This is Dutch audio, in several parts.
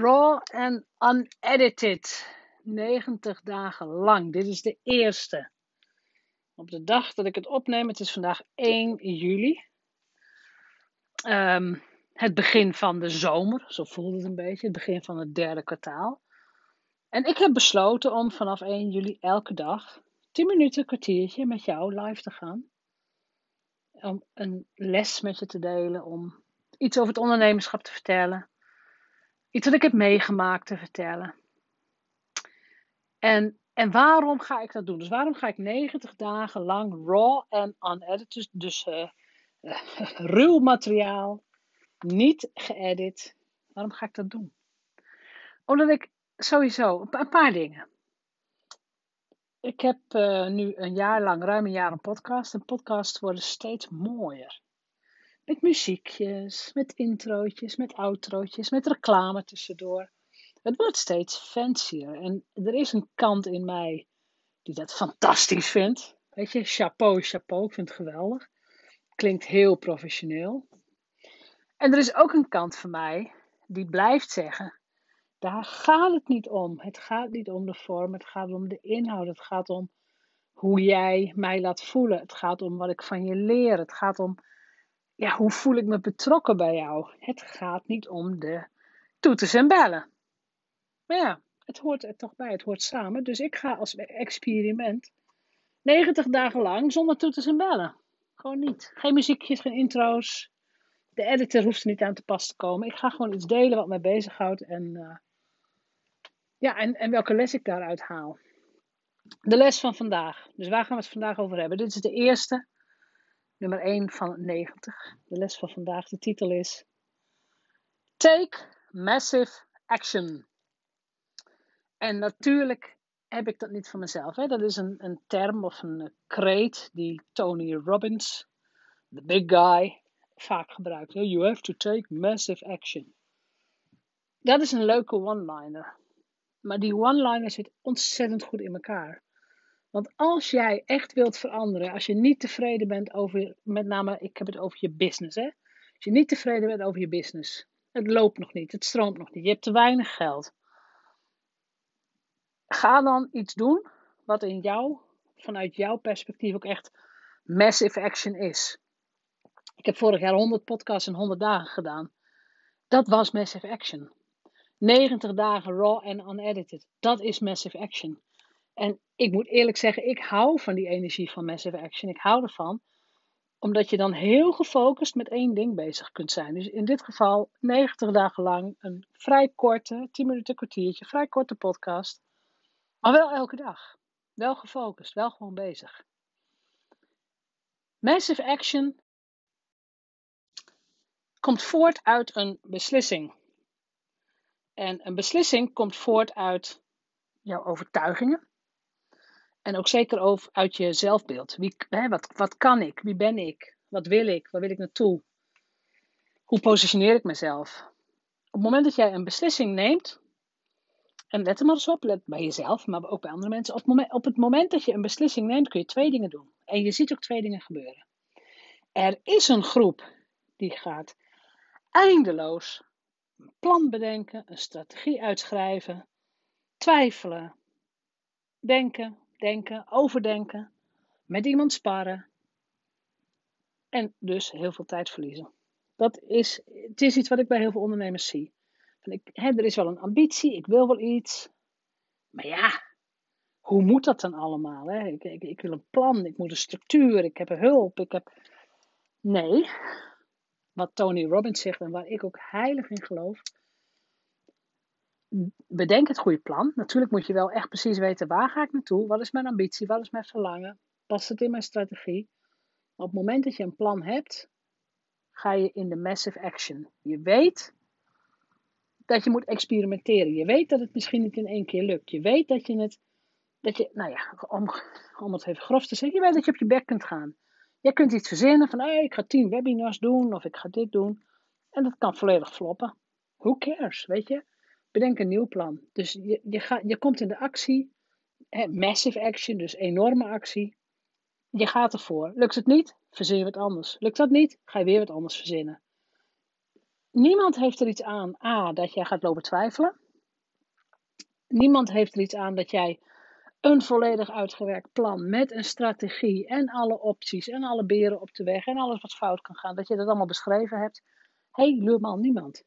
Raw and unedited. 90 dagen lang. Dit is de eerste. Op de dag dat ik het opneem, het is vandaag 1 juli. Um, het begin van de zomer, zo voelde het een beetje. Het begin van het derde kwartaal. En ik heb besloten om vanaf 1 juli elke dag 10 minuten, een kwartiertje met jou live te gaan. Om een les met je te delen, om iets over het ondernemerschap te vertellen iets wat ik heb meegemaakt te vertellen. En, en waarom ga ik dat doen? Dus waarom ga ik 90 dagen lang raw en unedited, dus, dus uh, ruw materiaal, niet geëdit. Waarom ga ik dat doen? Omdat ik sowieso een paar dingen. Ik heb uh, nu een jaar lang, ruim een jaar, een podcast. En podcasts worden steeds mooier. Met muziekjes, met introotjes, met outrootjes, met reclame tussendoor. Het wordt steeds fancier. En er is een kant in mij die dat fantastisch vindt. Weet je, chapeau, chapeau, ik vind het geweldig. Klinkt heel professioneel. En er is ook een kant van mij die blijft zeggen: daar gaat het niet om. Het gaat niet om de vorm, het gaat om de inhoud, het gaat om hoe jij mij laat voelen. Het gaat om wat ik van je leer. Het gaat om ja, hoe voel ik me betrokken bij jou? Het gaat niet om de toeters en bellen. Maar ja, het hoort er toch bij, het hoort samen. Dus ik ga als experiment 90 dagen lang zonder toeters en bellen. Gewoon niet. Geen muziekjes, geen intro's. De editor hoeft er niet aan te pas te komen. Ik ga gewoon iets delen wat mij bezighoudt en, uh, ja, en, en welke les ik daaruit haal. De les van vandaag. Dus waar gaan we het vandaag over hebben? Dit is de eerste nummer 1 van 90. De les van vandaag, de titel is Take Massive Action. En natuurlijk heb ik dat niet van mezelf. Hè. Dat is een, een term of een kreet die Tony Robbins, the big guy, vaak gebruikt. You have to take massive action. Dat is een leuke one-liner. Maar die one-liner zit ontzettend goed in elkaar. Want als jij echt wilt veranderen, als je niet tevreden bent over, met name, ik heb het over je business, hè? Als je niet tevreden bent over je business, het loopt nog niet, het stroomt nog niet, je hebt te weinig geld. Ga dan iets doen wat in jou, vanuit jouw perspectief ook echt massive action is. Ik heb vorig jaar 100 podcasts in 100 dagen gedaan. Dat was massive action. 90 dagen raw en unedited. Dat is massive action. En ik moet eerlijk zeggen, ik hou van die energie van massive action. Ik hou ervan, omdat je dan heel gefocust met één ding bezig kunt zijn. Dus in dit geval 90 dagen lang een vrij korte, 10 minuten kwartiertje, vrij korte podcast. Maar wel elke dag. Wel gefocust, wel gewoon bezig. Massive action komt voort uit een beslissing. En een beslissing komt voort uit jouw overtuigingen. En ook zeker over, uit je zelfbeeld. Wie, hè, wat, wat kan ik? Wie ben ik? Wat wil ik? Waar wil ik naartoe? Hoe positioneer ik mezelf? Op het moment dat jij een beslissing neemt, en let er maar eens op, let bij jezelf, maar ook bij andere mensen. Op het, moment, op het moment dat je een beslissing neemt, kun je twee dingen doen. En je ziet ook twee dingen gebeuren. Er is een groep die gaat eindeloos een plan bedenken, een strategie uitschrijven, twijfelen, denken, denken, overdenken, met iemand sparren en dus heel veel tijd verliezen. Dat is, het is iets wat ik bij heel veel ondernemers zie. ik, hè, er is wel een ambitie, ik wil wel iets, maar ja, hoe moet dat dan allemaal? Hè? Ik, ik, ik wil een plan, ik moet een structuur, ik heb hulp, ik heb... Nee, wat Tony Robbins zegt en waar ik ook heilig in geloof, bedenk het goede plan. Natuurlijk moet je wel echt precies weten waar ga ik naartoe, wat is mijn ambitie, wat is mijn verlangen, past het in mijn strategie. op het moment dat je een plan hebt, ga je in de massive action. Je weet dat je moet experimenteren. Je weet dat het misschien niet in één keer lukt. Je weet dat je het, dat je, nou ja, om, om het even grof te zeggen, je weet dat je op je bek kunt gaan. Je kunt iets verzinnen van, ik ga tien webinars doen of ik ga dit doen. En dat kan volledig floppen. Who cares, weet je? Bedenk een nieuw plan. Dus je, je, gaat, je komt in de actie, hè, massive action, dus enorme actie. Je gaat ervoor. Lukt het niet, verzin je wat anders. Lukt dat niet, ga je weer wat anders verzinnen. niemand heeft er iets aan, A, dat jij gaat lopen twijfelen. Niemand heeft er iets aan dat jij een volledig uitgewerkt plan met een strategie en alle opties en alle beren op de weg en alles wat fout kan gaan, dat je dat allemaal beschreven hebt. Helemaal niemand.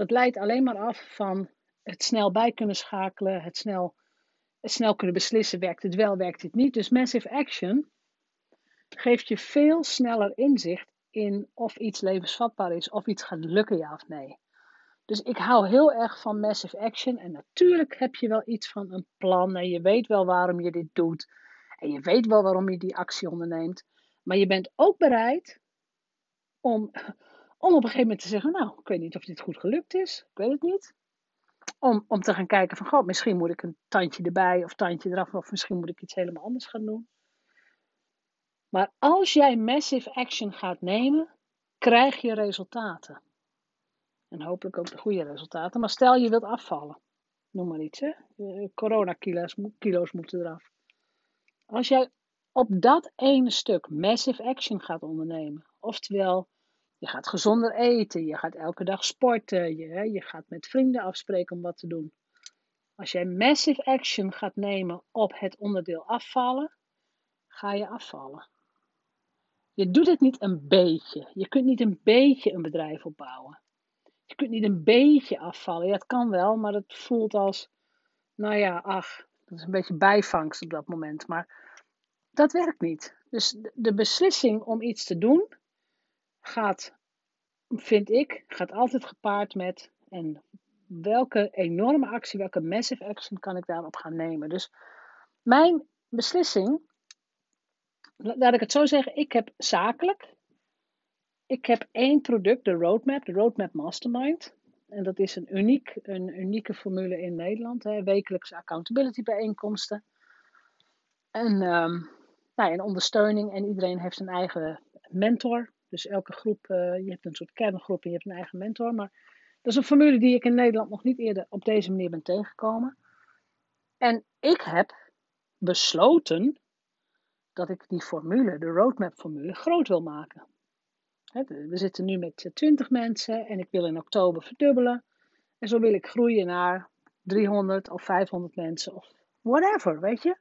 Dat leidt alleen maar af van het snel bij kunnen schakelen, het snel, het snel kunnen beslissen, werkt het wel, werkt het niet. Dus massive action geeft je veel sneller inzicht in of iets levensvatbaar is, of iets gaat lukken, ja of nee. Dus ik hou heel erg van massive action. En natuurlijk heb je wel iets van een plan. En je weet wel waarom je dit doet. En je weet wel waarom je die actie onderneemt. Maar je bent ook bereid om, om op een gegeven moment te zeggen: Nou, ik weet niet of dit goed gelukt is. Ik weet het niet. Om, om te gaan kijken van, god, misschien moet ik een tandje erbij of tandje eraf. Of misschien moet ik iets helemaal anders gaan doen. Maar als jij massive action gaat nemen, krijg je resultaten. En hopelijk ook de goede resultaten. Maar stel je wilt afvallen. Noem maar iets, hè. Coronakilo's kilo's moeten eraf. Als jij op dat ene stuk massive action gaat ondernemen. Oftewel, je gaat gezonder eten. Je gaat elke dag sporten. Je, je gaat met vrienden afspreken om wat te doen. Als jij massive action gaat nemen op het onderdeel afvallen, ga je afvallen. Je doet het niet een beetje. Je kunt niet een beetje een bedrijf opbouwen. Je kunt niet een beetje afvallen. Ja, het kan wel, maar het voelt als, nou ja, ach, dat is een beetje bijvangst op dat moment. Maar dat werkt niet. Dus de beslissing om iets te doen gaat, vind ik, gaat altijd gepaard met en welke enorme actie, welke massive action kan ik daarop gaan nemen. Dus mijn beslissing, laat ik het zo zeggen, ik heb zakelijk ik heb één product, de Roadmap, de Roadmap Mastermind. En dat is een, uniek, een unieke formule in Nederland. Hè, wekelijkse accountability bijeenkomsten. En, um, nou, en ondersteuning. En iedereen heeft zijn eigen mentor. Dus elke groep, uh, je hebt een soort kerngroep en je hebt een eigen mentor. Maar dat is een formule die ik in Nederland nog niet eerder op deze manier ben tegengekomen. En ik heb besloten dat ik die formule, de roadmap formule, groot wil maken. We zitten nu met 20 mensen en ik wil in oktober verdubbelen. En zo wil ik groeien naar 300 of 500 mensen of whatever, weet je.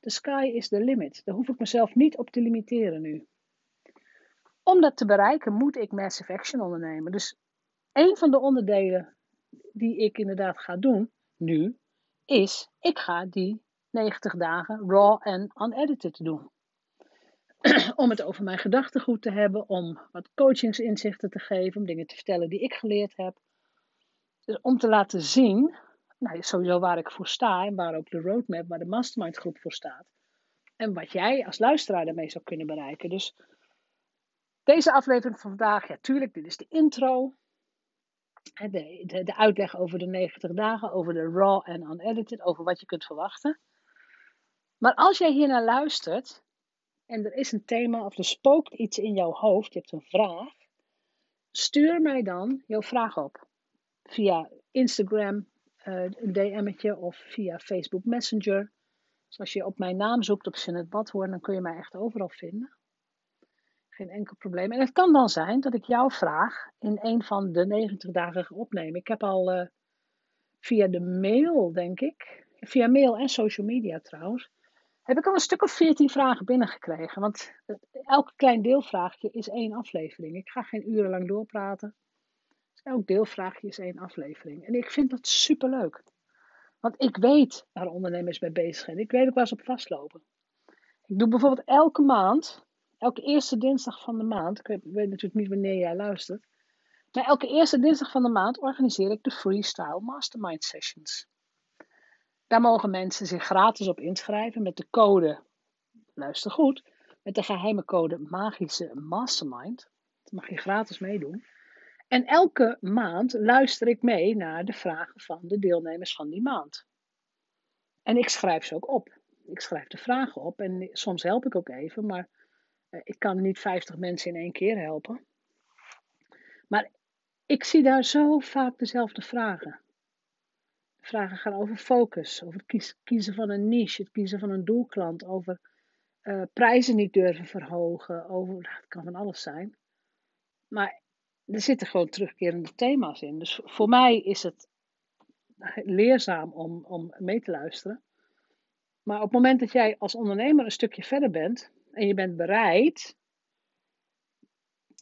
The sky is the limit. Daar hoef ik mezelf niet op te limiteren nu. Om dat te bereiken moet ik massive action ondernemen. Dus een van de onderdelen die ik inderdaad ga doen nu, is ik ga die 90 dagen raw en unedited doen. om het over mijn gedachtegoed te hebben, om wat coachingsinzichten te geven, om dingen te vertellen die ik geleerd heb. Dus om te laten zien, nou, sowieso waar ik voor sta en waar ook de roadmap, waar de mastermind groep voor staat. En wat jij als luisteraar daarmee zou kunnen bereiken. Dus deze aflevering van vandaag, ja tuurlijk, dit is de intro. De, de, de uitleg over de 90 dagen, over de raw en unedited, over wat je kunt verwachten. Maar als jij hier naar luistert, en er is een thema of er spookt iets in jouw hoofd, je hebt een vraag, stuur mij dan jouw vraag op. Via Instagram, uh, een DM'tje of via Facebook Messenger. Dus als je op mijn naam zoekt op Jeanette Badhoorn, dan kun je mij echt overal vinden. Geen enkel probleem. En het kan dan zijn dat ik jouw vraag in een van de 90 dagen opnemen. Ik heb al uh, via de mail, denk ik, via mail en social media trouwens, heb ik al een stuk of veertien vragen binnengekregen. Want elk klein deelvraagje is één aflevering. Ik ga geen urenlang doorpraten. Dus elk deelvraagje is één aflevering. En ik vind dat superleuk. Want ik weet waar ondernemers mee bezig zijn. Ik weet ook waar ze op vastlopen. Ik doe bijvoorbeeld elke maand, elke eerste dinsdag van de maand, ik weet, natuurlijk niet wanneer jij luistert, maar elke eerste dinsdag van de maand organiseer ik de Freestyle Mastermind Sessions. Daar mogen mensen zich gratis op inschrijven met de code, luister goed, met de geheime code Magische Mastermind. Dat mag je gratis meedoen. En elke maand luister ik mee naar de vragen van de deelnemers van die maand. En ik schrijf ze ook op. Ik schrijf de vragen op en soms help ik ook even, maar ik kan niet 50 mensen in één keer helpen. Maar ik zie daar zo vaak dezelfde vragen vragen gaan over focus, over het kiezen van een niche, het kiezen van een doelklant, over uh, prijzen niet durven verhogen, over, nou, het kan van alles zijn. Maar er zitten gewoon terugkerende thema's in. Dus voor mij is het leerzaam om, om mee te luisteren. Maar op het moment dat jij als ondernemer een stukje verder bent en je bent bereid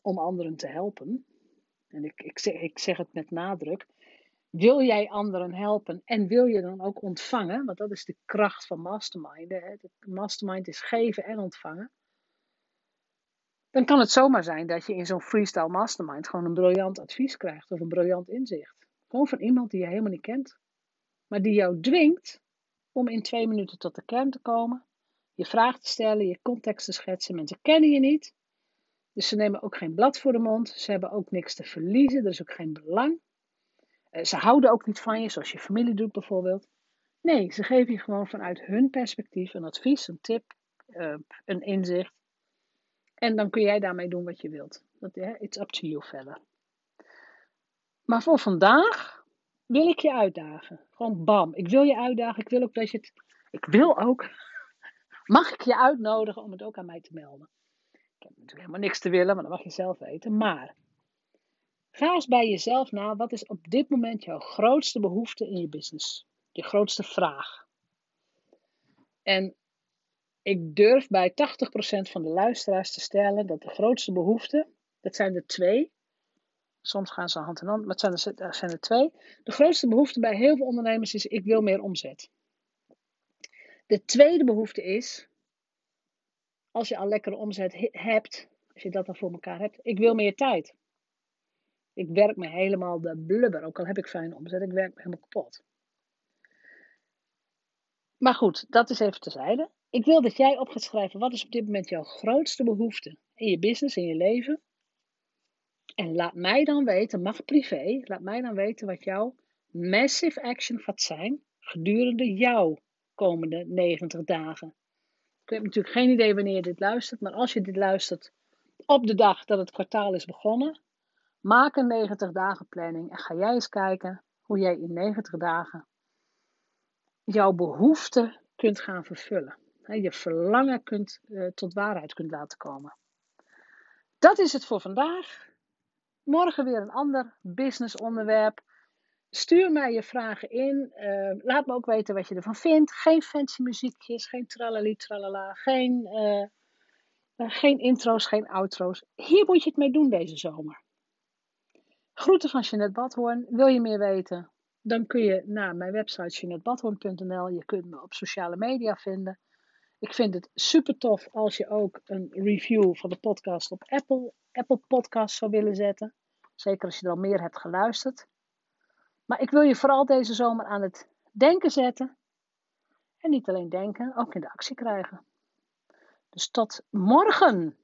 om anderen te helpen, en ik, ik, zeg, ik zeg het met nadruk, wil jij anderen helpen en wil je dan ook ontvangen, want dat is de kracht van mastermind. Hè? Mastermind is geven en ontvangen. Dan kan het zomaar zijn dat je in zo'n freestyle mastermind gewoon een briljant advies krijgt of een briljant inzicht. Gewoon van iemand die je helemaal niet kent, maar die jou dwingt om in twee minuten tot de kern te komen, je vraag te stellen, je context te schetsen. Mensen kennen je niet, dus ze nemen ook geen blad voor de mond. Ze hebben ook niks te verliezen, er is ook geen belang. Eh, ze houden ook niet van je, zoals je familie doet bijvoorbeeld. Nee, ze geven je gewoon vanuit hun perspectief een advies, een tip, uh, een inzicht. En dan kun jij daarmee doen wat je wilt. It's up to you verder. Maar voor vandaag wil ik je uitdagen. Gewoon bam. Ik wil je uitdagen. Ik wil ook dat je het. Ik wil ook. Mag ik je uitnodigen om het ook aan mij te melden? Ik heb natuurlijk helemaal niks te willen, maar dat mag je zelf weten. Maar ga eens bij jezelf na. Wat is op dit moment jouw grootste behoefte in je business? Je grootste vraag. En ik durf bij 80% van de luisteraars te stellen dat de grootste behoefte, dat zijn er twee, Soms gaan ze hand in hand, maar het zijn er, zijn er twee. De grootste behoefte bij heel veel ondernemers is: ik wil meer omzet. De tweede behoefte is: als je al lekkere omzet hebt, als je dat dan voor elkaar hebt, ik wil meer tijd. Ik werk me helemaal de blubber, ook al heb ik fijne omzet, ik werk me helemaal kapot. Maar goed, dat is even terzijde. Ik wil dat jij op gaat schrijven wat is op dit moment jouw grootste behoefte in je business, in je leven. En laat mij dan weten, mag privé, laat mij dan weten wat jouw massive action gaat zijn gedurende jouw komende 90 dagen. Ik heb natuurlijk geen idee wanneer je dit luistert, maar als je dit luistert op de dag dat het kwartaal is begonnen, maak een 90 dagen planning en ga jij eens kijken hoe jij in 90 dagen jouw behoeften kunt gaan vervullen. Je verlangen kunt, uh, tot waarheid kunt laten komen. Dat is het voor vandaag. Morgen weer een ander business onderwerp. Stuur mij je vragen in. Uh, laat me ook weten wat je ervan vindt. Geen fancy muziekjes, geen tralali tralala, geen, uh, geen intro's, geen outro's. Hier moet je het mee doen deze zomer. Groeten van Jeanette Badhoorn. Wil je meer weten? Dan kun je naar mijn website jeanettebadhoorn.nl. Je kunt me op sociale media vinden. Ik vind het super tof als je ook een review van de podcast op Apple, Apple Podcast zou willen zetten. Zeker als je er al meer hebt geluisterd. Maar ik wil je vooral deze zomer aan het denken zetten. En niet alleen denken, ook in de actie krijgen. Dus tot morgen!